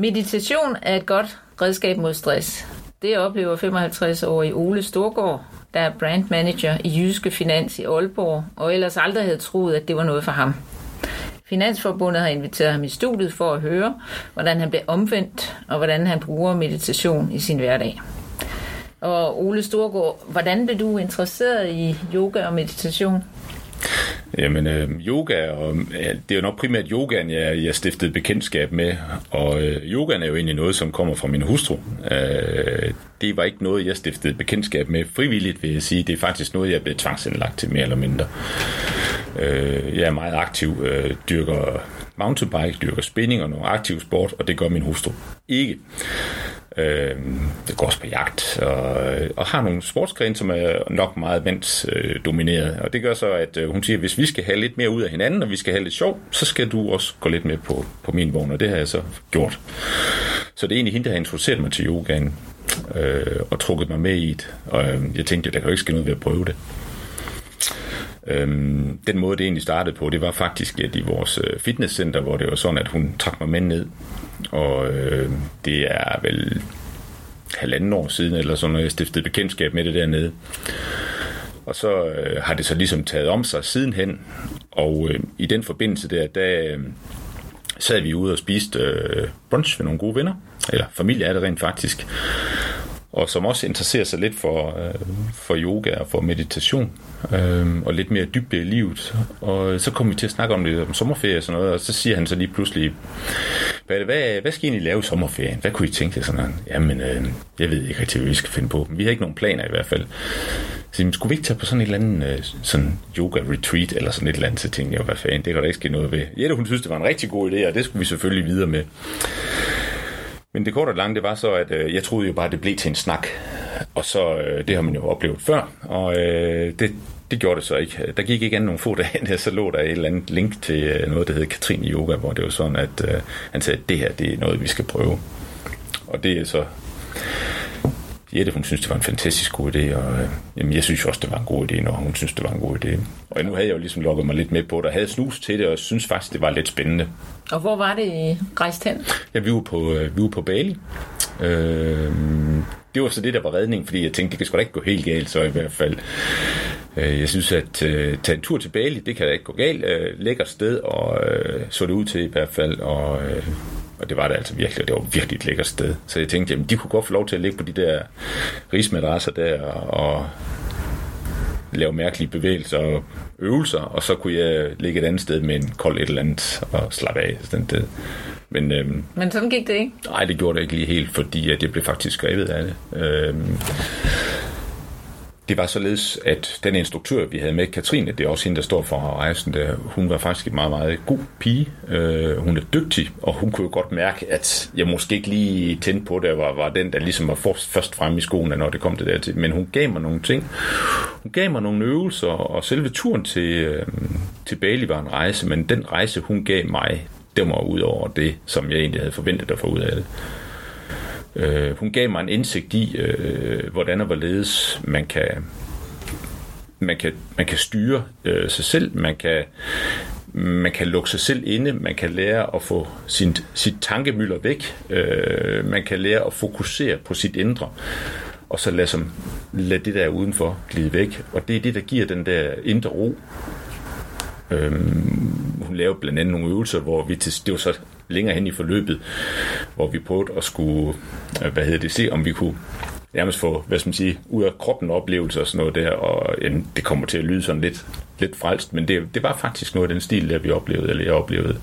Meditation er et godt redskab mod stress. Det oplever 55-årige Ole Storgård, der er brand manager i Jyske Finans i Aalborg, og ellers aldrig havde troet, at det var noget for ham. Finansforbundet har inviteret ham i studiet for at høre, hvordan han bliver omvendt, og hvordan han bruger meditation i sin hverdag. Og Ole Storgård, hvordan blev du interesseret i yoga og meditation? Jamen, øh, yoga, og, ja, det er jo nok primært yogaen, jeg, jeg stiftede bekendtskab med, og øh, yogaen er jo egentlig noget, som kommer fra min hustru. Øh, det var ikke noget, jeg stiftede bekendtskab med frivilligt, vil jeg sige. Det er faktisk noget, jeg blev tvangsindlagt til mere eller mindre. Øh, jeg er meget aktiv, øh, dyrker mountainbike, dyrker spinning og nogle aktiv sport, og det gør min hustru ikke. Øh, det går også på jagt, og, og har nogle sportsgrene, som er nok meget mandsdomineret. Øh, og det gør så, at øh, hun siger, at hvis vi skal have lidt mere ud af hinanden, og vi skal have lidt sjov, så skal du også gå lidt med på, på min vogn, og det har jeg så gjort. Så det er egentlig hende, der har introduceret mig til yogaen, øh, og trukket mig med i det. Og øh, jeg tænkte, at der kan jo ikke ske noget ved at prøve det. Øhm, den måde, det egentlig startede på, det var faktisk at i vores øh, fitnesscenter, hvor det var sådan, at hun trak mig med ned. Og øh, det er vel halvanden år siden, eller sådan noget, jeg stiftede bekendtskab med det dernede. Og så øh, har det så ligesom taget om sig sidenhen. Og øh, i den forbindelse der, der øh, sad vi ude og spiste øh, brunch med nogle gode venner. Eller familie er det rent faktisk og som også interesserer sig lidt for, øh, for yoga og for meditation, øh, og lidt mere dybde i livet. Og så kom vi til at snakke om det om sommerferie og sådan noget, og så siger han så lige pludselig, hvad, hvad, hvad skal I egentlig lave i sommerferien? Hvad kunne I tænke jer sådan noget? Jamen, øh, jeg ved ikke rigtig, hvad vi skal finde på. Vi har ikke nogen planer i hvert fald. Så jamen, skulle vi ikke tage på sådan et eller andet øh, sådan yoga retreat, eller sådan et eller andet, så tænkte jeg, hvad fanden, det kan der ikke ske noget ved. Jette, hun synes, det var en rigtig god idé, og det skulle vi selvfølgelig videre med. Men det korte og lange, det var så, at øh, jeg troede jo bare, at det blev til en snak. Og så, øh, det har man jo oplevet før, og øh, det, det gjorde det så ikke. Der gik ikke andet nogle få dage, så lå der et eller andet link til øh, noget, der hedder Katrine Yoga, hvor det var sådan, at øh, han sagde, at det her, det er noget, vi skal prøve. Og det er så Jette, hun synes, det var en fantastisk god idé, og øh, jamen, jeg synes også, det var en god idé, når hun synes, det var en god idé. Og nu havde jeg jo ligesom lukket mig lidt med på det, og havde snus til det, og synes faktisk, det var lidt spændende. Og hvor var det, I rejste hen? Ja, vi var på, øh, vi var på Bali. Øh, det var så det, der var redning, fordi jeg tænkte, det kan sgu da ikke gå helt galt, så i hvert fald. Øh, jeg synes, at øh, tage en tur til Bali, det kan da ikke gå galt. Øh, lækkert sted, og øh, så det ud til i hvert fald, og... Øh, og det var det altså virkelig, det var virkelig et lækkert sted. Så jeg tænkte, jamen de kunne godt få lov til at ligge på de der rismadrasser der og lave mærkelige bevægelser og øvelser, og så kunne jeg ligge et andet sted med en kold et eller andet og slappe af. Sådan det. Men, øhm, Men sådan gik det ikke? Nej, det gjorde det ikke lige helt, fordi at det blev faktisk skrevet af det. Øhm, det var således, at den instruktør, vi havde med, Katrine, det er også hende, der står for rejsen, der, hun var faktisk en meget, meget god pige. Øh, hun er dygtig, og hun kunne jo godt mærke, at jeg måske ikke lige tændte på det, var, var den, der ligesom var først frem i skoene, når det kom til det til. Men hun gav mig nogle ting. Hun gav mig nogle øvelser, og selve turen til, øh, til Bali var en rejse, men den rejse, hun gav mig, det var ud over det, som jeg egentlig havde forventet at få ud af det. Øh, hun gav mig en indsigt i, øh, hvordan og hvorledes man kan, man kan, man kan styre øh, sig selv, man kan, man kan lukke sig selv inde, man kan lære at få sin, sit tankemylder væk, øh, man kan lære at fokusere på sit indre, og så lade, som, lade det der udenfor glide væk. Og det er det, der giver den der indre ro. Øhm, hun lavede blandt andet nogle øvelser, hvor vi til, det var så længere hen i forløbet, hvor vi prøvede at skulle, øh, hvad hedder det, se om vi kunne nærmest få, hvad skal man sige, ud af kroppen oplevelse og sådan noget der, og jamen, det kommer til at lyde sådan lidt, lidt frelst, men det, det var faktisk noget af den stil, der vi oplevede, eller jeg oplevede.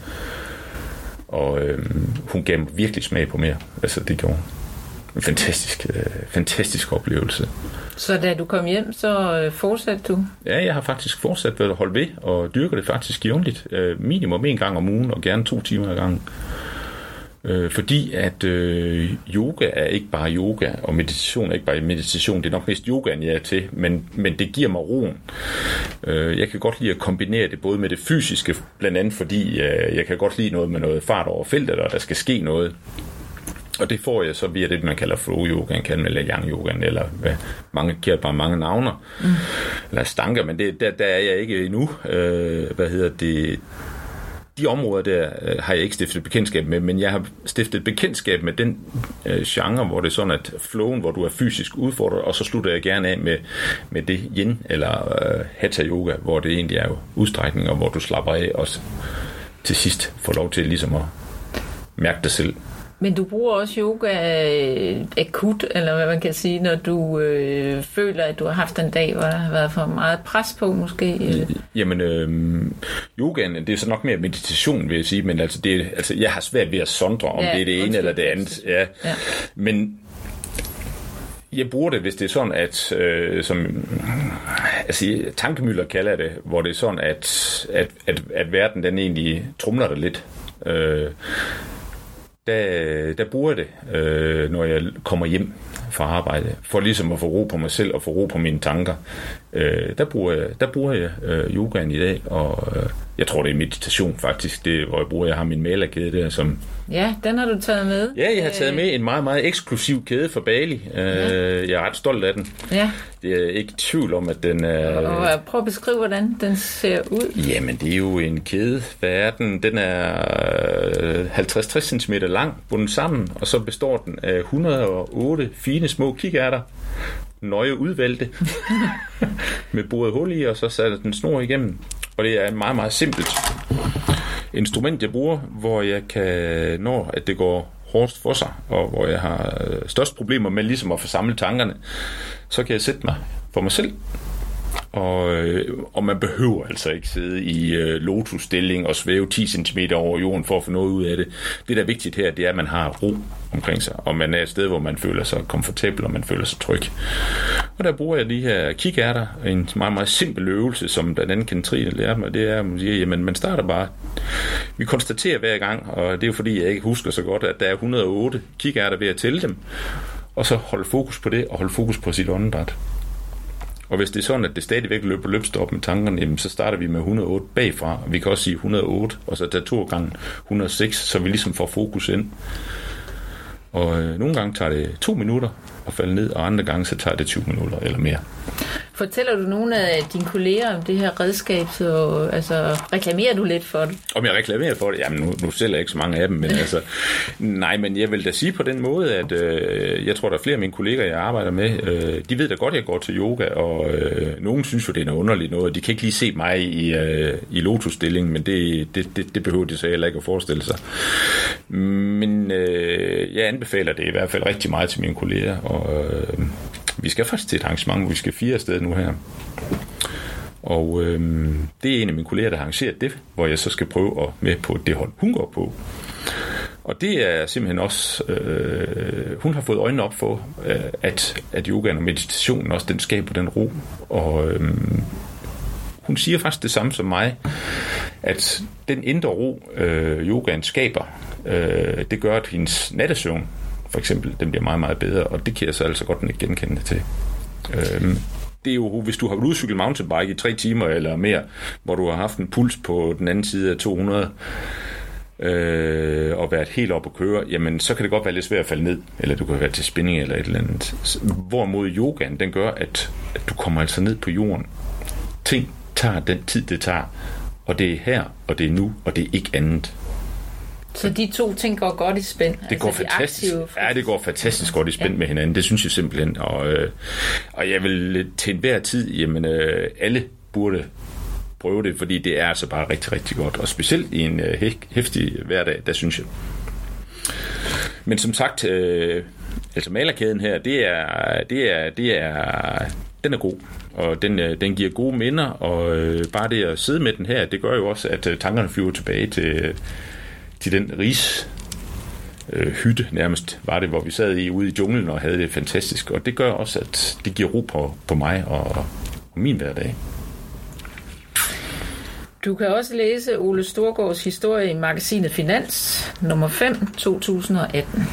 Og øh, hun gav mig virkelig smag på mere, altså det gjorde en fantastisk, øh, fantastisk oplevelse. Så da du kom hjem, så øh, fortsatte du? Ja, jeg har faktisk fortsat ved at holde ved, og dyrker det faktisk jævnligt. Øh, minimum en gang om ugen, og gerne to timer ad gangen. Øh, fordi at øh, yoga er ikke bare yoga, og meditation er ikke bare meditation. Det er nok mest yoga, jeg er til, men, men det giver mig roen. Øh, jeg kan godt lide at kombinere det både med det fysiske, blandt andet fordi øh, jeg kan godt lide noget med noget fart over feltet, og der skal ske noget. Og det får jeg så via det, man kalder flow yoga, kan eller yang yoga, eller hvad, mange giver bare mange navner, mm. eller stanker, men det, der, der er jeg ikke endnu. Øh, hvad hedder det? de områder der øh, har jeg ikke stiftet bekendtskab med, men jeg har stiftet bekendtskab med den øh, genre, hvor det er sådan, at flowen, hvor du er fysisk udfordret, og så slutter jeg gerne af med, med det yin, eller øh, hatha yoga, hvor det egentlig er jo udstrækning, og hvor du slapper af, og til sidst får lov til ligesom at mærke dig selv. Men du bruger også yoga øh, akut, eller hvad man kan sige, når du øh, føler, at du har haft en dag, hvor der har været for meget pres på, måske? Jamen, øh, yogaen, det er så nok mere meditation, vil jeg sige, men altså, det, altså jeg har svært ved at sondre, om ja, det er det ene eller det andet. Ja. ja. Men jeg bruger det, hvis det er sådan, at øh, som altså, tankemøller kalder det, hvor det er sådan, at, at, at, at verden den egentlig trumler det lidt. Øh, der, der bruger jeg det, øh, når jeg kommer hjem fra arbejde, for ligesom at få ro på mig selv og få ro på mine tanker. Øh, der, bruger jeg, der bruger jeg øh, yogaen i dag, og øh, jeg tror, det er meditation faktisk, det, hvor jeg bruger, jeg har min malerkæde der, som... Ja, den har du taget med. Ja, jeg har taget med en meget, meget eksklusiv kæde fra Bali. Øh, ja. Jeg er ret stolt af den. Ja. Det er ikke tvivl om, at den er... Og prøv at beskrive, hvordan den ser ud. Jamen, det er jo en kæde. Hvad er den? Den er 50-60 cm lang, bundet sammen, og så består den af 108 fine små kikærter nøje udvalgte med boret hul i, og så satte den snor igennem. Og det er et meget, meget simpelt instrument, jeg bruger, hvor jeg kan, når at det går hårdest for sig, og hvor jeg har øh, størst problemer med ligesom at få samlet tankerne, så kan jeg sætte mig for mig selv og, øh, og man behøver altså ikke sidde i øh, lotusstilling og svæve 10 cm over jorden for at få noget ud af det. Det, der er vigtigt her, det er, at man har ro omkring sig, og man er et sted, hvor man føler sig komfortabel, og man føler sig tryg. Og der bruger jeg de her kikærter, en meget, meget simpel øvelse, som den anden Katrine lærte mig, det er, at man siger, jamen man starter bare. Vi konstaterer hver gang, og det er jo fordi, jeg ikke husker så godt, at der er 108 kikærter ved at tælle dem, og så holde fokus på det, og holde fokus på sit åndedræt. Og hvis det er sådan, at det stadigvæk løber løbstop med tankerne, jamen, så starter vi med 108 bagfra. Vi kan også sige 108, og så tage to gange 106, så vi ligesom får fokus ind. Og øh, nogle gange tager det to minutter at falde ned, og andre gange så tager det 20 minutter eller mere. Fortæller du nogle af dine kolleger om det her redskab, så altså, reklamerer du lidt for det? Om jeg reklamerer for det? Jamen, nu, nu sælger jeg ikke så mange af dem, men altså, nej, men jeg vil da sige på den måde, at øh, jeg tror, der er flere af mine kolleger, jeg arbejder med, øh, de ved da godt, at jeg går til yoga, og øh, nogen synes jo, det er noget underligt noget, de kan ikke lige se mig i, øh, i lotusstilling, men det, det, det, det behøver de så heller ikke at forestille sig. Men øh, jeg anbefaler det i hvert fald rigtig meget til mine kolleger, og øh, vi skal faktisk til et arrangement, hvor vi skal fire afsted nu her. Og øh, det er en af mine kolleger, der har arrangeret det, hvor jeg så skal prøve at med på det hold, hun går på. Og det er simpelthen også, øh, hun har fået øjnene op for, øh, at, at yoga og meditationen også, den skaber den ro. Og øh, hun siger faktisk det samme som mig, at den indre ro, øh, yogaen skaber, øh, det gør, at hendes nattesøvn for eksempel, den bliver meget, meget bedre, og det kan jeg så altså godt ikke genkende til. Øhm, det er jo, hvis du har udcyklet mountainbike i tre timer eller mere, hvor du har haft en puls på den anden side af 200, øh, og været helt op at køre, jamen så kan det godt være lidt svært at falde ned, eller du kan være til spinning eller et eller andet. Hvorimod yogaen, den gør, at, at du kommer altså ned på jorden. Ting tager den tid, det tager, og det er her, og det er nu, og det er ikke andet. Så de to ting går godt i spænd? Det altså går fantastisk. Aktive... Ja, det går fantastisk godt i spænd ja. med hinanden. Det synes jeg simpelthen. Og, øh, og jeg vil til enhver tid, jamen øh, alle burde prøve det, fordi det er altså bare rigtig, rigtig godt. Og specielt i en øh, hæftig hverdag, der synes jeg. Men som sagt, øh, altså malerkæden her, det er, det er, det er, den er god, og den, øh, den giver gode minder, og øh, bare det at sidde med den her, det gør jo også, at tankerne flyver tilbage til, til den ris øh, hytte nærmest var det, hvor vi sad i ude i junglen og havde det fantastisk. Og det gør også, at det giver ro på, på mig og, og min hverdag. Du kan også læse Ole Storgårds historie i magasinet Finans, nummer 5, 2018.